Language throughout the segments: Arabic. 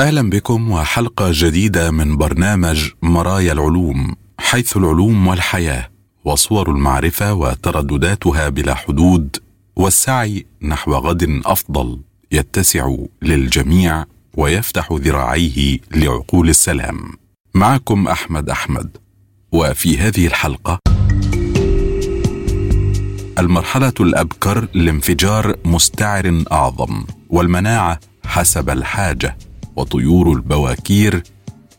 أهلا بكم وحلقة جديدة من برنامج مرايا العلوم حيث العلوم والحياة وصور المعرفة وتردداتها بلا حدود والسعي نحو غد أفضل يتسع للجميع ويفتح ذراعيه لعقول السلام. معكم أحمد أحمد وفي هذه الحلقة المرحلة الأبكر لانفجار مستعر أعظم والمناعة حسب الحاجة. وطيور البواكير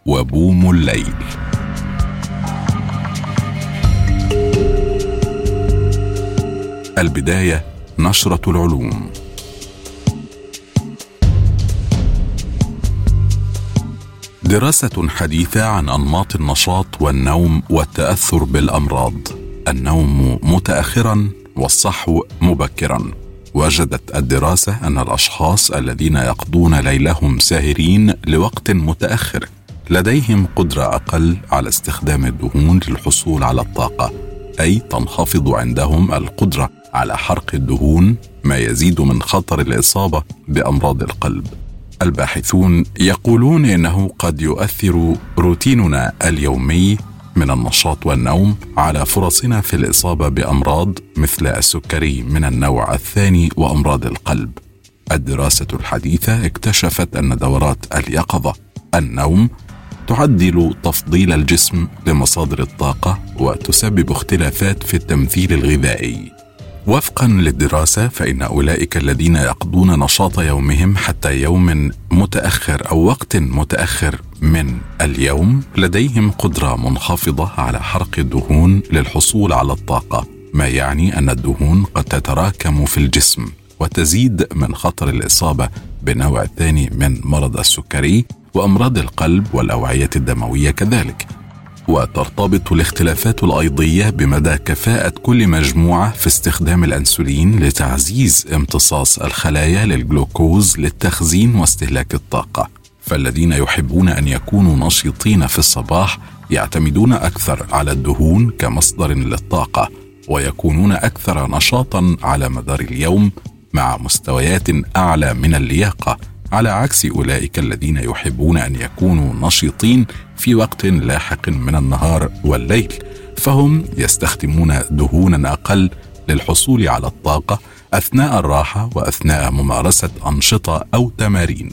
وبوم الليل. البداية نشرة العلوم. دراسة حديثة عن أنماط النشاط والنوم والتأثر بالأمراض. النوم متاخرا والصحو مبكرا. وجدت الدراسة أن الأشخاص الذين يقضون ليلهم ساهرين لوقت متأخر. لديهم قدرة أقل على استخدام الدهون للحصول على الطاقة أي تنخفض عندهم القدرة على حرق الدهون ما يزيد من خطر الإصابة بأمراض القلب. الباحثون يقولون إنه قد يؤثر روتيننا اليومي من النشاط والنوم على فرصنا في الإصابة بأمراض مثل السكري من النوع الثاني وأمراض القلب. الدراسة الحديثة اكتشفت أن دورات اليقظة النوم تعدل تفضيل الجسم لمصادر الطاقة وتسبب اختلافات في التمثيل الغذائي. وفقا للدراسة فإن أولئك الذين يقضون نشاط يومهم حتى يوم متأخر أو وقت متأخر من اليوم لديهم قدرة منخفضة على حرق الدهون للحصول على الطاقة ما يعني أن الدهون قد تتراكم في الجسم وتزيد من خطر الإصابة بالنوع الثاني من مرض السكري وأمراض القلب والأوعية الدموية كذلك. وترتبط الاختلافات الأيضية بمدى كفاءة كل مجموعة في استخدام الأنسولين لتعزيز امتصاص الخلايا للجلوكوز للتخزين واستهلاك الطاقة. فالذين يحبون أن يكونوا نشيطين في الصباح يعتمدون أكثر على الدهون كمصدر للطاقة ويكونون أكثر نشاطا على مدار اليوم مع مستويات أعلى من اللياقة. على عكس أولئك الذين يحبون أن يكونوا نشيطين في وقت لاحق من النهار والليل فهم يستخدمون دهونا أقل للحصول على الطاقة أثناء الراحة وأثناء ممارسة أنشطة أو تمارين.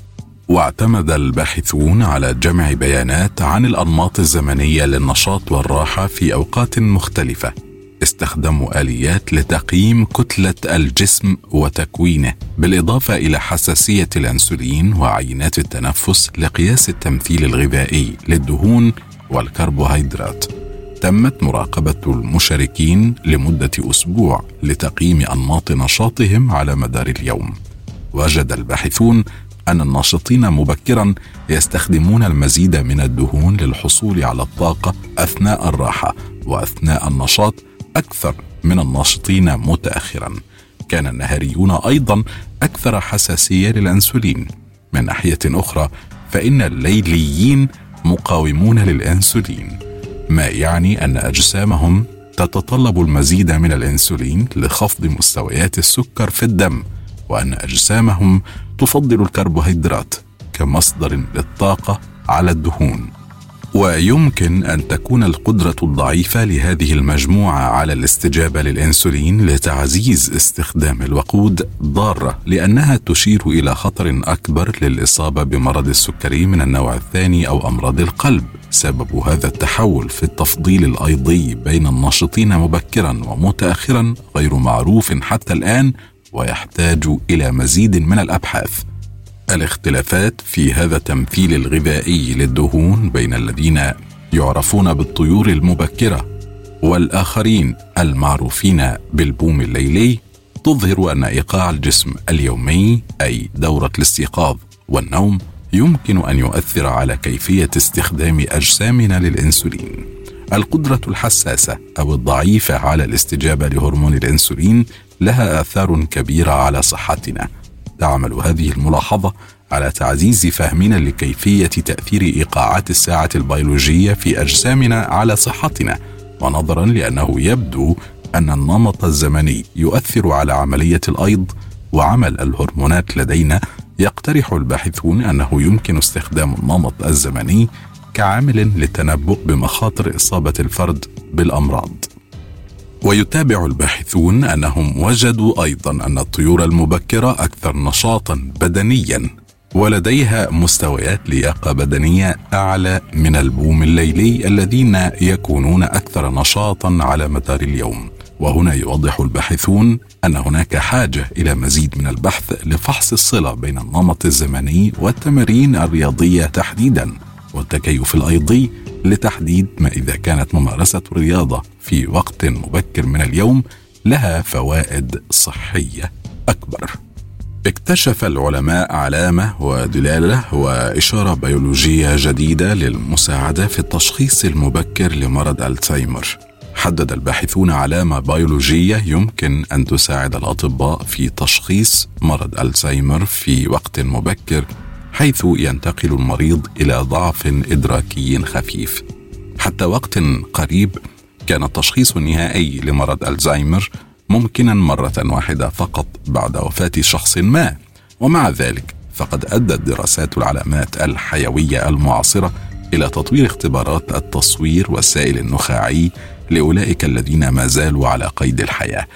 واعتمد الباحثون على جمع بيانات عن الأنماط الزمنية للنشاط والراحة في أوقات مختلفة. استخدموا آليات لتقييم كتلة الجسم وتكوينه بالإضافة إلى حساسية الأنسولين وعينات التنفس لقياس التمثيل الغذائي للدهون والكربوهيدرات. تمت مراقبة المشاركين لمدة أسبوع لتقييم أنماط نشاطهم على مدار اليوم. وجد الباحثون أن الناشطين مبكرا يستخدمون المزيد من الدهون للحصول على الطاقة أثناء الراحة وأثناء النشاط أكثر من الناشطين متاخرا. كان النهاريون أيضا أكثر حساسية للأنسولين. من ناحية أخرى فإن الليليين مقاومون للأنسولين. ما يعني أن أجسامهم تتطلب المزيد من الأنسولين لخفض مستويات السكر في الدم وأن أجسامهم تفضل الكربوهيدرات كمصدر للطاقة على الدهون. ويمكن أن تكون القدرة الضعيفة لهذه المجموعة على الاستجابة للإنسولين لتعزيز استخدام الوقود ضارة لأنها تشير إلى خطر أكبر للإصابة بمرض السكري من النوع الثاني أو أمراض القلب. سبب هذا التحول في التفضيل الأيضي بين الناشطين مبكرا ومتاخرا غير معروف حتى الآن ويحتاج إلى مزيد من الأبحاث. الاختلافات في هذا التمثيل الغذائي للدهون بين الذين يعرفون بالطيور المبكرة والآخرين المعروفين بالبوم الليلي وتظهر أن إيقاع الجسم اليومي أي دورة الاستيقاظ والنوم يمكن أن يؤثر على كيفية استخدام أجسامنا للإنسولين. القدرة الحساسة أو الضعيفة على الاستجابة لهرمون الإنسولين لها آثار كبيرة على صحتنا. تعمل هذه الملاحظة على تعزيز فهمنا لكيفية تأثير إيقاعات الساعة البيولوجية في أجسامنا على صحتنا، ونظرا لأنه يبدو أن النمط الزمني يؤثر على عملية الأيض وعمل الهرمونات لدينا يقترح الباحثون أنه يمكن استخدام النمط الزمني كعامل للتنبؤ بمخاطر إصابة الفرد بالأمراض. ويتابع الباحثون أنهم وجدوا أيضا أن الطيور المبكرة أكثر نشاطا بدنيا ولديها مستويات لياقة بدنية أعلى من البوم الليلي الذين يكونون أكثر نشاطا على مدار اليوم. وهنا يوضح الباحثون أن هناك حاجة إلى مزيد من البحث لفحص الصلة بين النمط الزمني والتمارين الرياضية تحديدا. والتكيف الأيضي لتحديد ما إذا كانت ممارسة الرياضه في وقت مبكر من اليوم لها فوائد صحية أكبر. اكتشف العلماء علامة ودلالة وإشارة بيولوجية جديدة للمساعدة في التشخيص المبكر لمرض ألزهايمر. حدد الباحثون علامة بيولوجية يمكن أن تساعد الأطباء في تشخيص مرض ألزهايمر في وقت مبكر حيث ينتقل المريض إلى ضعف إدراكي خفيف. حتى وقت قريب كان التشخيص النهائي لمرض ألزهايمر ممكنا مرة واحدة فقط بعد وفاة شخص ما، ومع ذلك فقد أدت دراسات العلامات الحيوية المعاصرة إلى تطوير اختبارات التصوير والسائل النخاعي لأولئك الذين ما زالوا على قيد الحياة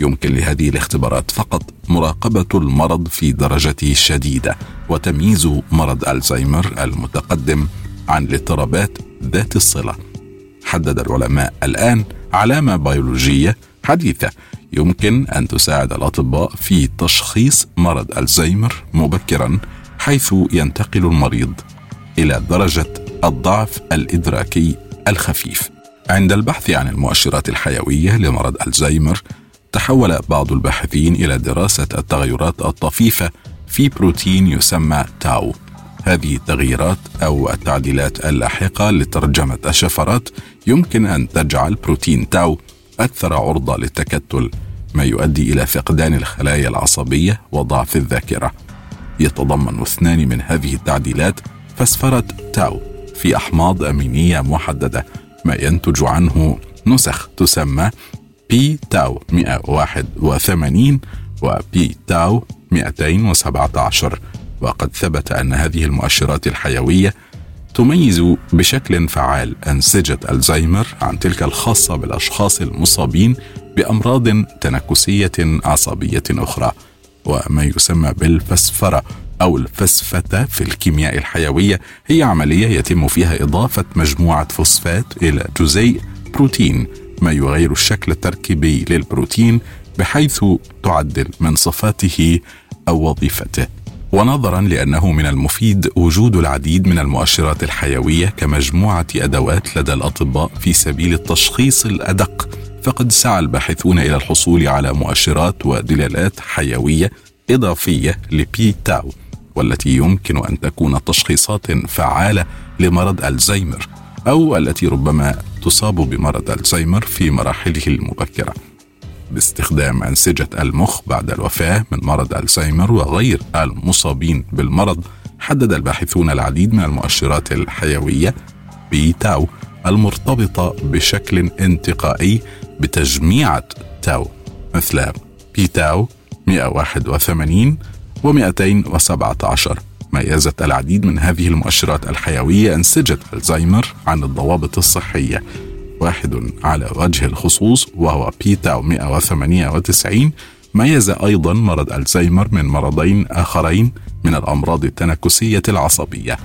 يمكن لهذه الاختبارات فقط مراقبة المرض في درجته الشديده وتمييز مرض ألزهايمر المتقدم عن الاضطرابات ذات الصلة. حدد العلماء الآن علامة بيولوجية حديثة يمكن أن تساعد الأطباء في تشخيص مرض ألزهايمر مبكرا حيث ينتقل المريض إلى درجة الضعف الإدراكي الخفيف. عند البحث عن المؤشرات الحيوية لمرض ألزهايمر تحول بعض الباحثين إلى دراسة التغيرات الطفيفة في بروتين يسمى تاو. هذه التغييرات أو التعديلات اللاحقة لترجمة الشفرات يمكن أن تجعل بروتين تاو أكثر عرضة للتكتل ما يؤدي إلى فقدان الخلايا العصبية وضعف الذاكرة. يتضمن اثنان من هذه التعديلات فسفره تاو في أحماض أمينية محددة ما ينتج عنه نسخ تسمى بي تاو 181 وبي تاو 217 وقد ثبت أن هذه المؤشرات الحيوية تميز بشكل فعال أنسجة الزهايمر عن تلك الخاصة بالأشخاص المصابين بأمراض تنكسية عصبية أخرى وما يسمى بالفسفرة أو الفسفتة في الكيمياء الحيوية. هي عملية يتم فيها إضافة مجموعة فوسفات إلى جزيء بروتين ما يغير الشكل التركيبي للبروتين بحيث تعدل من صفاته أو وظيفته. ونظرا لأنه من المفيد وجود العديد من المؤشرات الحيوية كمجموعة أدوات لدى الأطباء في سبيل التشخيص الأدق. فقد سعى الباحثون إلى الحصول على مؤشرات ودلالات حيوية إضافية لبي تاو والتي يمكن أن تكون تشخيصات فعالة لمرض ألزهايمر. أو التي ربما تصاب بمرض ألزهايمر في مراحله المبكرة. باستخدام أنسجة المخ بعد الوفاة من مرض ألزهايمر وغير المصابين بالمرض حدد الباحثون العديد من المؤشرات الحيوية بتاو المرتبطة بشكل انتقائي بتجميعة تاو مثل p-tau 181 و217 ميزت العديد من هذه المؤشرات الحيوية أنسجة ألزهايمر عن الضوابط الصحية. واحد على وجه الخصوص وهو p-tau 198 ميز أيضا مرض ألزهايمر من مرضين آخرين من الأمراض التنكسية العصبية.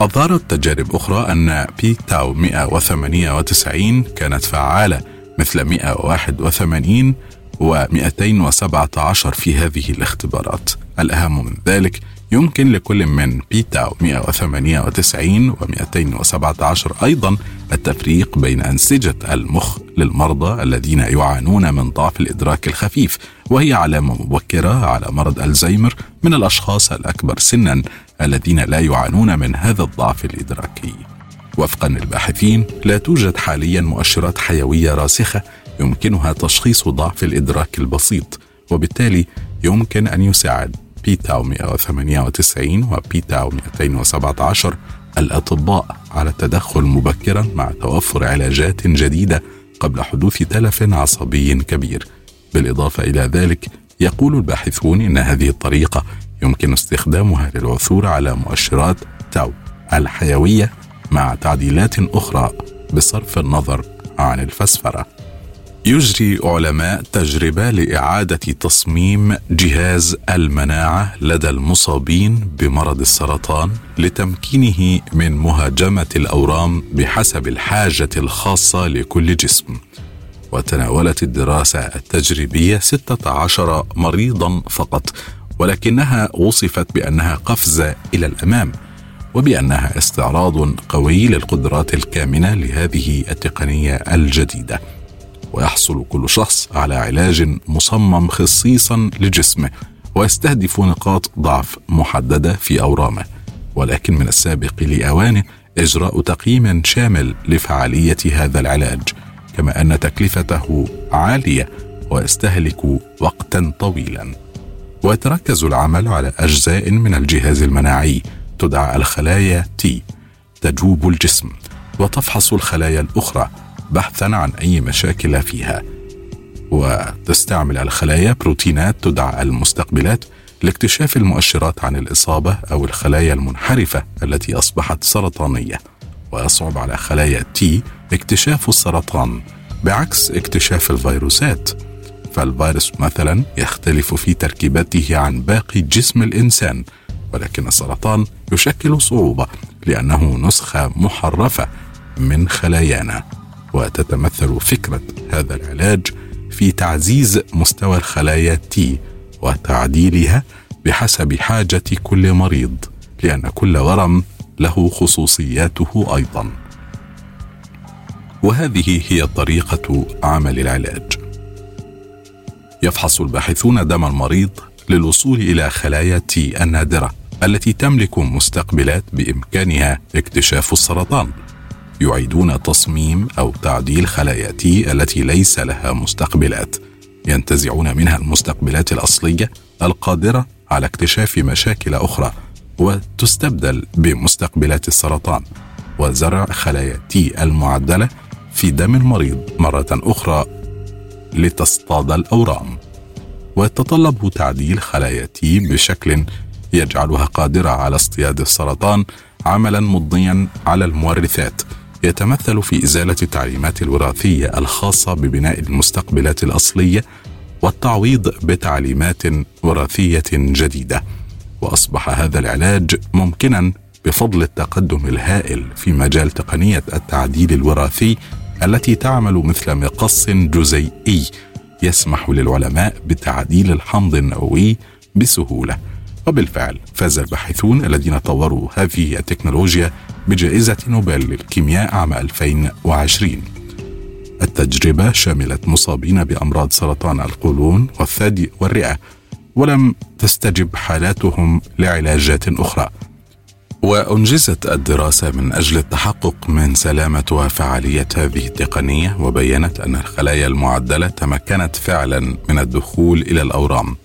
أظهرت تجارب أخرى أن p-tau 198 كانت فعالة مثل 181 و217 في هذه الاختبارات. الأهم من ذلك يمكن لكل من بيتا 198 و 217 أيضا التفريق بين أنسجة المخ للمرضى الذين يعانون من ضعف الإدراك الخفيف وهي علامة مبكرة على مرض الزيمر من الأشخاص الأكبر سنا الذين لا يعانون من هذا الضعف الإدراكي. وفقا للباحثين لا توجد حاليا مؤشرات حيوية راسخة يمكنها تشخيص ضعف الإدراك البسيط وبالتالي يمكن أن يساعد بيتا 198 وبيتا 217 الأطباء على التدخل مبكرا مع توفر علاجات جديدة قبل حدوث تلف عصبي كبير. بالإضافة إلى ذلك يقول الباحثون إن هذه الطريقة يمكن استخدامها للعثور على مؤشرات تاو الحيوية مع تعديلات أخرى بصرف النظر عن الفسفرة. يجري علماء تجربة لإعادة تصميم جهاز المناعة لدى المصابين بمرض السرطان لتمكينه من مهاجمة الأورام بحسب الحاجة الخاصة لكل جسم. وتناولت الدراسة التجريبية 16 مريضا فقط ولكنها وصفت بأنها قفزة إلى الأمام وبأنها استعراض قوي للقدرات الكامنة لهذه التقنية الجديدة. ويحصل كل شخص على علاج مصمم خصيصا لجسمه ويستهدف نقاط ضعف محددة في أورامه. ولكن من السابق لأوانه إجراء تقييم شامل لفعالية هذا العلاج كما أن تكلفته عالية ويستهلك وقتا طويلا. ويتركز العمل على أجزاء من الجهاز المناعي تدعى الخلايا تي تجوب الجسم وتفحص الخلايا الأخرى بحثا عن أي مشاكل فيها. وتستعمل الخلايا بروتينات تدعى المستقبلات لاكتشاف المؤشرات عن الإصابة أو الخلايا المنحرفة التي أصبحت سرطانية. ويصعب على خلايا تي اكتشاف السرطان بعكس اكتشاف الفيروسات. فالفيروس مثلا يختلف في تركيبته عن باقي جسم الإنسان ولكن السرطان يشكل صعوبة لأنه نسخة محرفة من خلايانا. وتتمثل فكرة هذا العلاج في تعزيز مستوى الخلايا تي وتعديلها بحسب حاجة كل مريض لأن كل ورم له خصوصياته أيضا. وهذه هي طريقة عمل العلاج. يفحص الباحثون دم المريض للوصول إلى خلايا تي النادرة التي تملك مستقبلات بإمكانها اكتشاف السرطان. يعيدون تصميم أو تعديل خلايا تي التي ليس لها مستقبلات ينتزعون منها المستقبلات الأصلية القادرة على اكتشاف مشاكل أخرى وتستبدل بمستقبلات السرطان وزرع خلايا تي المعدلة في دم المريض مرة أخرى لتصطاد الأورام. ويتطلب تعديل خلايا تي بشكل يجعلها قادرة على اصطياد السرطان عملا مضنيا على المورثات يتمثل في إزالة التعليمات الوراثية الخاصة ببناء المستقبلات الأصلية والتعويض بتعليمات وراثية جديدة. وأصبح هذا العلاج ممكنا بفضل التقدم الهائل في مجال تقنية التعديل الوراثي التي تعمل مثل مقص جزيئي يسمح للعلماء بتعديل الحمض النووي بسهولة. وبالفعل فاز الباحثون الذين طوروا هذه التكنولوجيا بجائزة نوبل للكيمياء عام 2020 التجربة شملت مصابين بأمراض سرطان القولون والثدي والرئة ولم تستجب حالاتهم لعلاجات أخرى. وأنجزت الدراسة من أجل التحقق من سلامة وفعالية هذه التقنية وبينت أن الخلايا المعدلة تمكنت فعلا من الدخول إلى الأورام.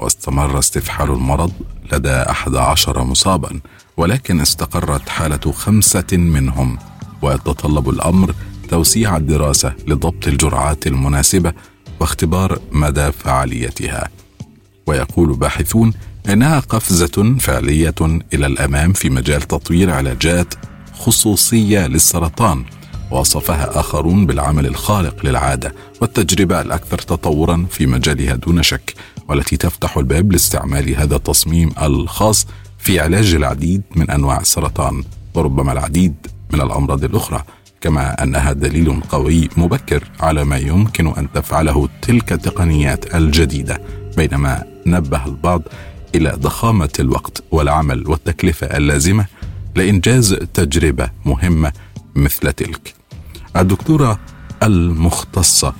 واستمر استفحال المرض لدى أحد عشر مصابا ولكن استقرت حالة خمسة منهم ويتطلب الأمر توسيع الدراسة لضبط الجرعات المناسبة واختبار مدى فعاليتها. ويقول باحثون إنها قفزة فعلية إلى الأمام في مجال تطوير علاجات خصوصية للسرطان. وصفها آخرون بالعمل الخارق للعادة والتجربة الأكثر تطورا في مجالها دون شك والتي تفتح الباب لاستعمال هذا التصميم الخاص في علاج العديد من أنواع السرطان وربما العديد من الأمراض الأخرى كما أنها دليل قوي مبكر على ما يمكن أن تفعله تلك التقنيات الجديدة بينما نبه البعض إلى ضخامة الوقت والعمل والتكلفة اللازمة لإنجاز تجربة مهمة مثل تلك. الدكتورة المختصة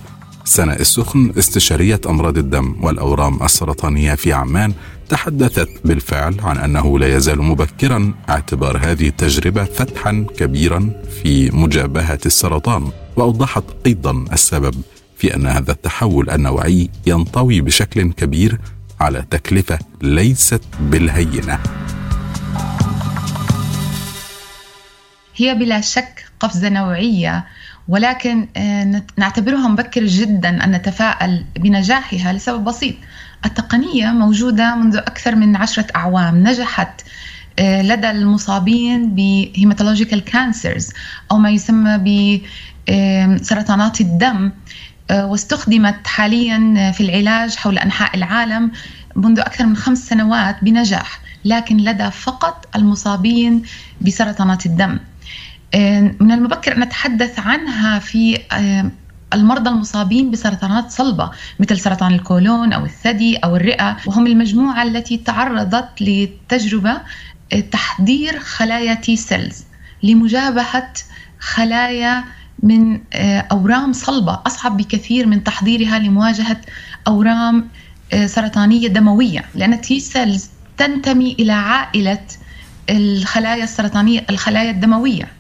سناء السخن استشارية أمراض الدم والأورام السرطانية في عمان تحدثت بالفعل عن أنه لا يزال مبكرا اعتبار هذه التجربة فتحا كبيرا في مجابهة السرطان وأوضحت أيضا السبب في أن هذا التحول النوعي ينطوي بشكل كبير على تكلفة ليست بالهينة. هي بلا شك قفزة نوعية ولكن آه، نعتبرها مبكر جدا أن نتفائل بنجاحها لسبب بسيط. التقنية موجودة منذ أكثر من عشرة أعوام نجحت آه، لدى المصابين ب hematological cancers أو ما يسمى بسرطانات الدم آه، واستخدمت حاليا في العلاج حول أنحاء العالم منذ أكثر من خمس سنوات بنجاح لكن لدى فقط المصابين بسرطانات الدم من المبكر أن نتحدث عنها في آه، المرضى المصابين بسرطانات صلبة مثل سرطان الكولون أو الثدي أو الرئة وهم المجموعة التي تعرضت لتجربة تحضير خلايا T cells لمجابهة خلايا من آه، أورام صلبة. أصعب بكثير من تحضيرها لمواجهة أورام آه، سرطانية دموية لأن ال T cells تنتمي إلى عائلة الخلايا السرطانية الخلايا الدموية.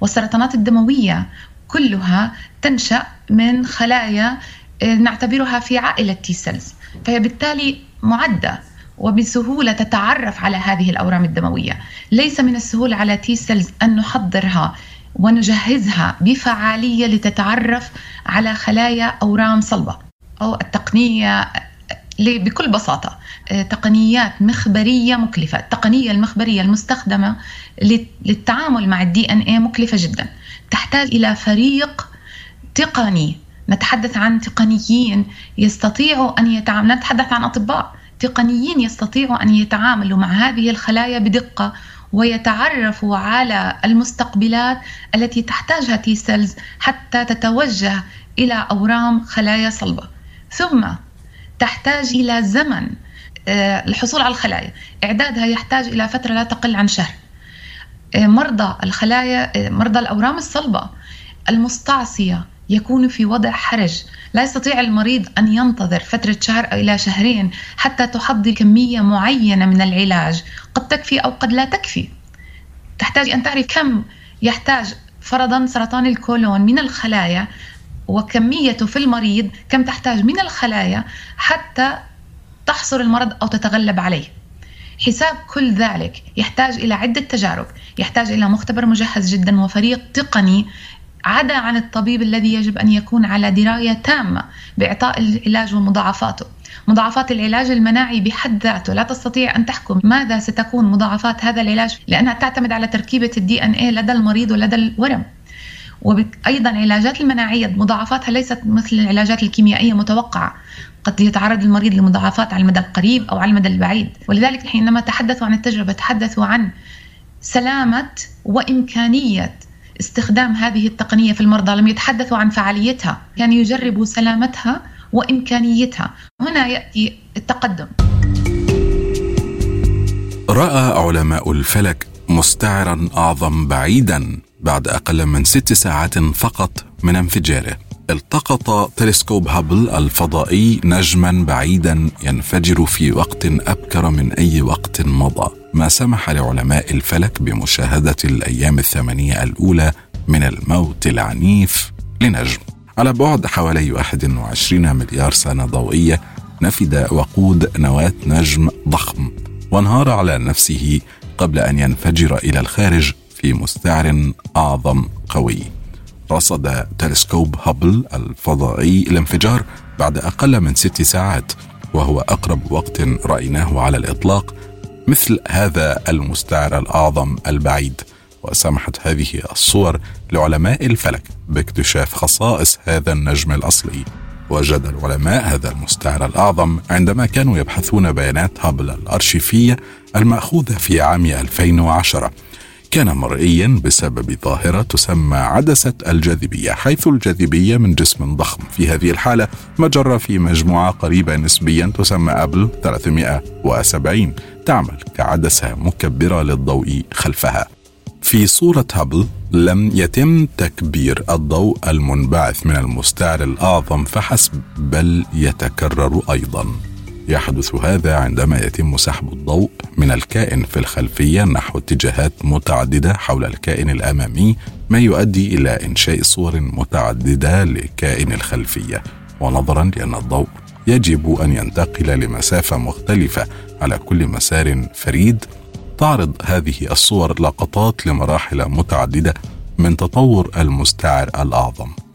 والسرطانات الدموية كلها تنشأ من خلايا آه، نعتبرها في عائلة T cells فهي بالتالي معدة وبسهولة تتعرف على هذه الأورام الدموية. ليس من السهولة على T cells أن نحضرها ونجهزها بفعالية لتتعرف على خلايا أورام صلبة أو التقنية بكل بساطة. آه، تقنيات مخبرية مكلفة، التقنية المخبرية المستخدمة للتعامل مع ال DNA مكلفة جدا، تحتاج إلى فريق تقني، نتحدث عن تقنيين يستطيعوا أن يتعاملوا، نتحدث عن أطباء، تقنيين يستطيعوا أن يتعاملوا مع هذه الخلايا بدقة ويتعرفوا على المستقبلات التي تحتاجها T cells حتى تتوجه إلى أورام خلايا صلبة. ثم تحتاج إلى زمن آه، الحصول على الخلايا. إعدادها يحتاج إلى فترة لا تقل عن شهر. آه، مرضى الخلايا آه، مرضى الأورام الصلبة المستعصية يكون في وضع حرج. لا يستطيع المريض أن ينتظر فترة شهر إلى شهرين حتى تحضر كمية معينة من العلاج. قد تكفي أو قد لا تكفي. تحتاج أن تعرف كم يحتاج فرضا سرطان الكولون من الخلايا وكميته في المريض كم تحتاج من الخلايا حتى تحصر المرض أو تتغلب عليه حساب كل ذلك يحتاج إلى عدة تجارب يحتاج إلى مختبر مجهز جدا وفريق تقني عدا عن الطبيب الذي يجب أن يكون على دراية تامة بإعطاء العلاج ومضاعفاته. مضاعفات العلاج المناعي بحد ذاته لا تستطيع أن تحكم ماذا ستكون مضاعفات هذا العلاج لأنها تعتمد على تركيبة الدي ان لدى المريض ولدى الورم. وأيضا العلاجات المناعية مضاعفاتها ليست مثل العلاجات الكيميائية متوقعة. قد يتعرض المريض لمضاعفات على المدى القريب أو على المدى البعيد. ولذلك حينما تحدثوا عن التجربة تحدثوا عن سلامة وإمكانية استخدام هذه التقنية في المرضى. لم يتحدثوا عن فعاليتها. كان يعني يجربوا سلامتها وإمكانيتها. هنا يأتي التقدم. رأى علماء الفلك مستعرا أعظم بعيدا. بعد أقل من ست ساعات فقط من انفجاره. التقط تلسكوب هابل الفضائي نجما بعيدا ينفجر في وقت أبكر من أي وقت مضى. ما سمح لعلماء الفلك بمشاهدة الأيام الثمانية الأولى من الموت العنيف لنجم. على بعد حوالي 21 مليار سنة ضوئية نفد وقود نواة نجم ضخم وانهار على نفسه قبل أن ينفجر إلى الخارج في مستعر أعظم قوي. رصد تلسكوب هابل الفضائي الانفجار بعد أقل من ست ساعات وهو أقرب وقت رأيناه على الإطلاق مثل هذا المستعر الأعظم البعيد. وسمحت هذه الصور لعلماء الفلك باكتشاف خصائص هذا النجم الأصلي. وجد العلماء هذا المستعر الأعظم عندما كانوا يبحثون بيانات هابل الأرشيفية المأخوذة في عام 2010 كان مرئيا بسبب ظاهرة تسمى عدسة الجاذبية حيث الجاذبية من جسم ضخم. في هذه الحالة مجرة في مجموعة قريبة نسبيا تسمى أبل 370 تعمل كعدسة مكبرة للضوء خلفها. في صورة هابل لم يتم تكبير الضوء المنبعث من المستعر الأعظم فحسب بل يتكرر أيضا. يحدث هذا عندما يتم سحب الضوء من الكائن في الخلفية نحو اتجاهات متعددة حول الكائن الأمامي ما يؤدي إلى إنشاء صور متعددة لكائن الخلفية. ونظرا لأن الضوء يجب أن ينتقل لمسافة مختلفة على كل مسار فريد. تعرض هذه الصور لقطات لمراحل متعددة من تطور المستعر الأعظم.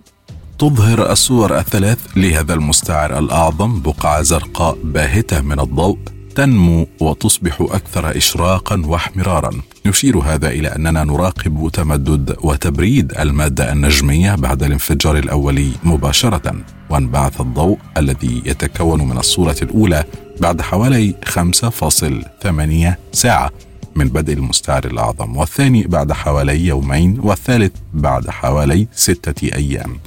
تظهر الصور الثلاث لهذا المستعر الأعظم بقعة زرقاء باهتة من الضوء تنمو وتصبح أكثر اشراقا واحمرارا. يشير هذا إلى أننا نراقب تمدد وتبريد المادة النجمية بعد الانفجار الأولي مباشرة وانبعث الضوء الذي يتكون من الصورة الأولى بعد حوالي 5.8 ساعة من بدء المستعر الأعظم والثاني بعد حوالي يومين والثالث بعد حوالي ستة أيام.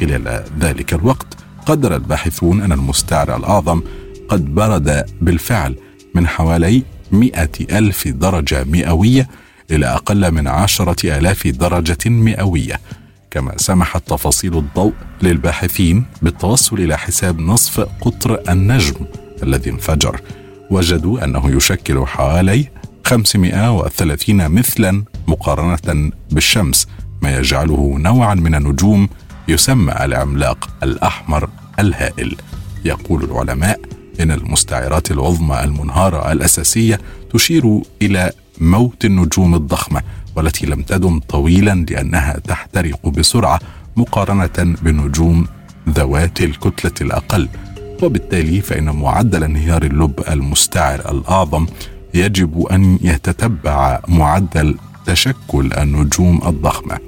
خلال ذلك الوقت قدر الباحثون أن المستعر الأعظم قد برد بالفعل من حوالي مئة ألف درجة مئوية إلى أقل من عشرة آلاف درجة مئوية. كما سمحت تفاصيل الضوء للباحثين بالتوصل إلى حساب نصف قطر النجم الذي انفجر. وجدوا أنه يشكل حوالي 530 مثلا مقارنة بالشمس ما يجعله نوعا من النجوم يسمى العملاق الأحمر الهائل. يقول العلماء إن المستعرات العظمى المنهارة الأساسية تشير إلى موت النجوم الضخمة والتي لم تدم طويلا لأنها تحترق بسرعة مقارنة بنجوم ذوات الكتلة الأقل. وبالتالي فإن معدل انهيار اللب المستعر الأعظم يجب أن يتتبع معدل تشكل النجوم الضخمة.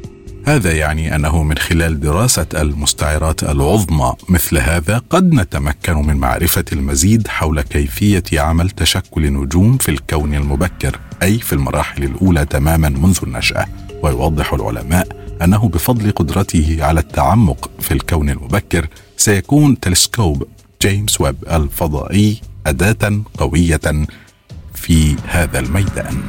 هذا يعني أنه من خلال دراسة المستعرات العظمى مثل هذا قد نتمكن من معرفة المزيد حول كيفية عمل تشكل النجوم في الكون المبكر أي في المراحل الأولى تماما منذ النشأة. ويوضح العلماء أنه بفضل قدرته على التعمق في الكون المبكر سيكون تلسكوب جيمس ويب الفضائي أداة قوية في هذا الميدان.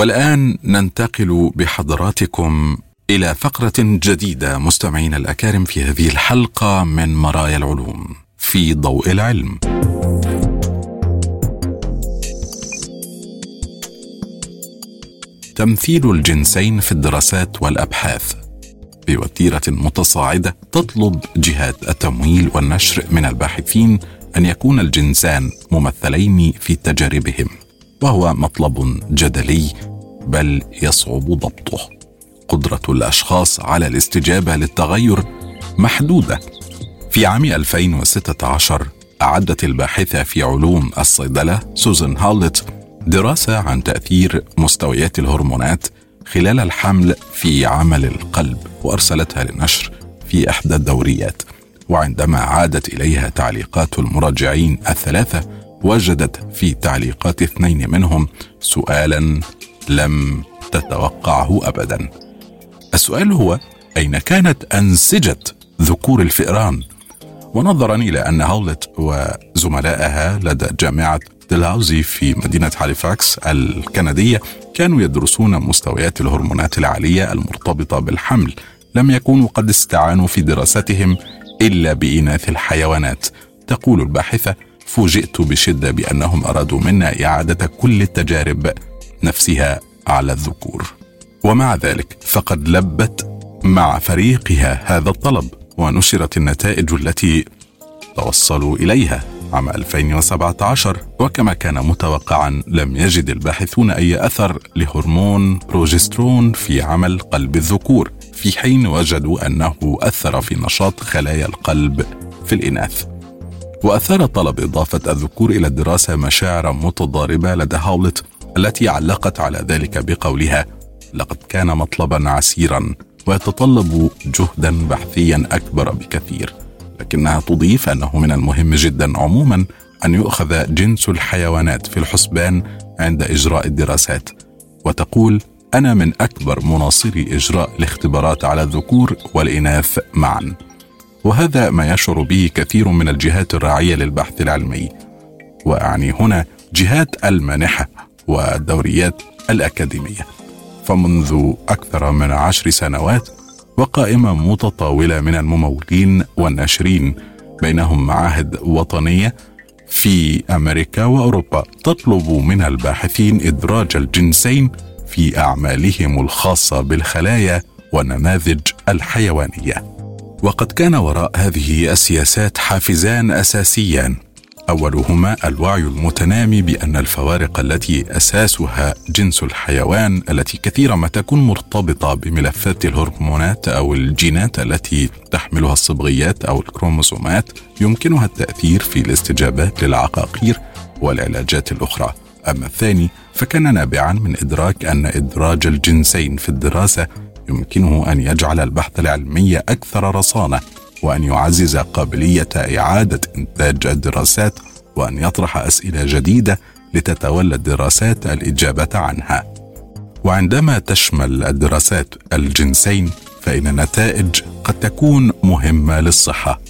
والآن ننتقل بحضراتكم إلى فقرة جديدة مستمعين الأكارم في هذه الحلقة من مرايا العلوم في ضوء العلم. تمثيل الجنسين في الدراسات والأبحاث بوتيرة متصاعدة تطلب جهات التمويل والنشر من الباحثين أن يكون الجنسان ممثلين في تجاربهم وهو مطلب جدلي بل يصعب ضبطه. قدرة الأشخاص على الاستجابة للتغير محدودة. في عام 2016 أعدت الباحثة في علوم الصيدلة سوزان هالت دراسة عن تأثير مستويات الهرمونات خلال الحمل في عمل القلب وأرسلتها للنشر في إحدى الدوريات. وعندما عادت إليها تعليقات المراجعين الثلاثة وجدت في تعليقات اثنين منهم سؤالا لم تتوقعه ابدا. السؤال هو أين كانت أنسجة ذكور الفئران؟ ونظرا إلى أن هولت وزملائها لدى جامعة دلهاوزي في مدينة هاليفاكس الكندية كانوا يدرسون مستويات الهرمونات العالية المرتبطة بالحمل. لم يكونوا قد استعانوا في دراستهم إلا بإناث الحيوانات. تقول الباحثة فوجئت بشدة بأنهم أرادوا منا إعادة كل التجارب نفسها على الذكور. ومع ذلك فقد لبت مع فريقها هذا الطلب ونشرت النتائج التي توصلوا إليها عام 2017 وكما كان متوقعا لم يجد الباحثون أي أثر لهرمون بروجسترون في عمل قلب الذكور في حين وجدوا أنه أثر في نشاط خلايا القلب في الإناث. وأثار طلب إضافة الذكور إلى الدراسة مشاعر متضاربة لدى هاولت. التي علقت على ذلك بقولها: لقد كان مطلبا عسيرا ويتطلب جهدا بحثيا أكبر بكثير. لكنها تضيف أنه من المهم جدا عموما أن يؤخذ جنس الحيوانات في الحسبان عند إجراء الدراسات وتقول أنا من أكبر مناصري إجراء الاختبارات على الذكور والإناث معا وهذا ما يشعر به كثير من الجهات الراعية للبحث العلمي وأعني هنا جهات المانحة والدوريات الأكاديمية. فمنذ أكثر من عشر سنوات وقائمة متطاولة من الممولين والناشرين بينهم معاهد وطنية في أمريكا وأوروبا تطلب من الباحثين إدراج الجنسين في أعمالهم الخاصة بالخلايا والنماذج الحيوانية. وقد كان وراء هذه السياسات حافزان أساسيان. أولهما الوعي المتنامي بأن الفوارق التي أساسها جنس الحيوان التي كثيرا ما تكون مرتبطة بملفات الهرمونات أو الجينات التي تحملها الصبغيات أو الكروموسومات يمكنها التأثير في الاستجابات للعقاقير والعلاجات الأخرى. أما الثاني فكان نابعا من إدراك أن إدراج الجنسين في الدراسة يمكنه أن يجعل البحث العلمي أكثر رصانة وأن يعزز قابلية إعادة إنتاج الدراسات وأن يطرح أسئلة جديدة لتتولى الدراسات الإجابة عنها. وعندما تشمل الدراسات الجنسين فإن النتائج قد تكون مهمة للصحة.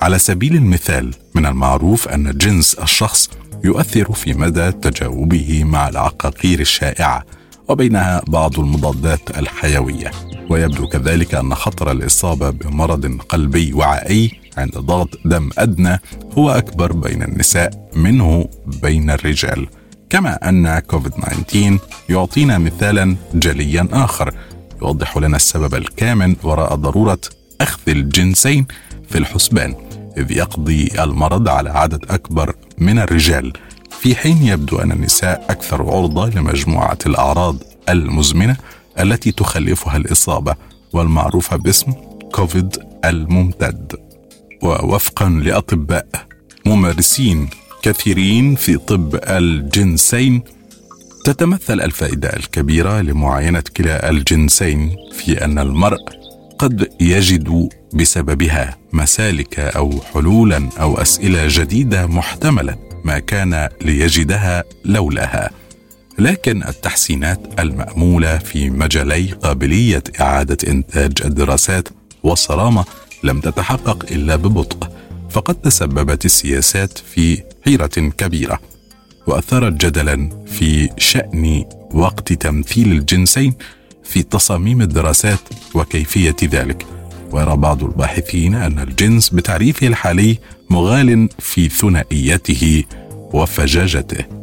على سبيل المثال من المعروف أن جنس الشخص يؤثر في مدى تجاوبه مع العقاقير الشائعة وبينها بعض المضادات الحيوية. ويبدو كذلك أن خطر الإصابة بمرض قلبي وعائي عند ضغط دم أدنى هو أكبر بين النساء منه بين الرجال. كما أن كوفيد 19 يعطينا مثالا جليا آخر يوضح لنا السبب الكامن وراء ضرورة أخذ الجنسين في الحسبان إذ يقضي المرض على عدد أكبر من الرجال. في حين يبدو أن النساء أكثر عرضة لمجموعة الأعراض المزمنة التي تخلفها الإصابة والمعروفة باسم كوفيد الممتد. ووفقا لأطباء ممارسين كثيرين في طب الجنسين تتمثل الفائدة الكبيرة لمعاينة كلا الجنسين في أن المرء قد يجد بسببها مسالك أو حلولا أو أسئلة جديدة محتملة ما كان ليجدها لولاها. لكن التحسينات المأمولة في مجالي قابلية إعادة إنتاج الدراسات والصرامة لم تتحقق إلا ببطء فقد تسببت السياسات في حيرة كبيرة واثارت جدلا في شأن وقت تمثيل الجنسين في تصاميم الدراسات وكيفية ذلك. ويرى بعض الباحثين أن الجنس بتعريفه الحالي مغال في ثنائيته وفجاجته.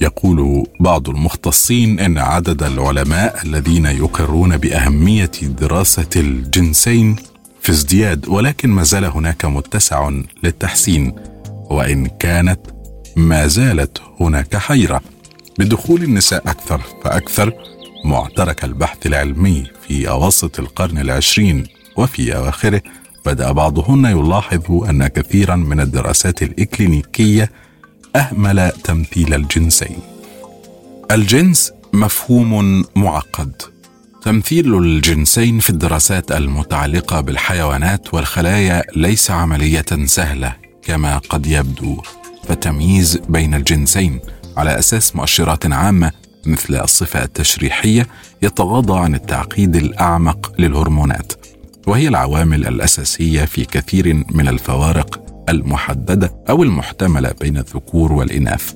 يقول بعض المختصين إن عدد العلماء الذين يقرون بأهمية دراسة الجنسين في ازدياد ولكن ما زال هناك متسع للتحسين وإن كانت ما زالت هناك حيرة. بدخول النساء أكثر فأكثر معترك البحث العلمي في أواسط القرن العشرين وفي اواخره بدأ بعضهن يلاحظ أن كثيرا من الدراسات الإكلينيكية أهمل تمثيل الجنسين. الجنس مفهوم معقد. تمثيل الجنسين في الدراسات المتعلقة بالحيوانات والخلايا ليس عملية سهلة كما قد يبدو. فالتمييز بين الجنسين على أساس مؤشرات عامة مثل الصفة التشريحية يتغاضى عن التعقيد الأعمق للهرمونات وهي العوامل الأساسية في كثير من الفوارق المحددة أو المحتملة بين الذكور والإناث.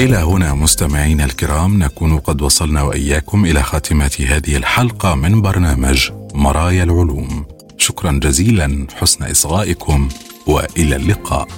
إلى هنا مستمعينا الكرام نكون قد وصلنا وإياكم إلى خاتمة هذه الحلقة من برنامج مرايا العلوم. شكرا جزيلا حسن إصغائكم وإلى اللقاء.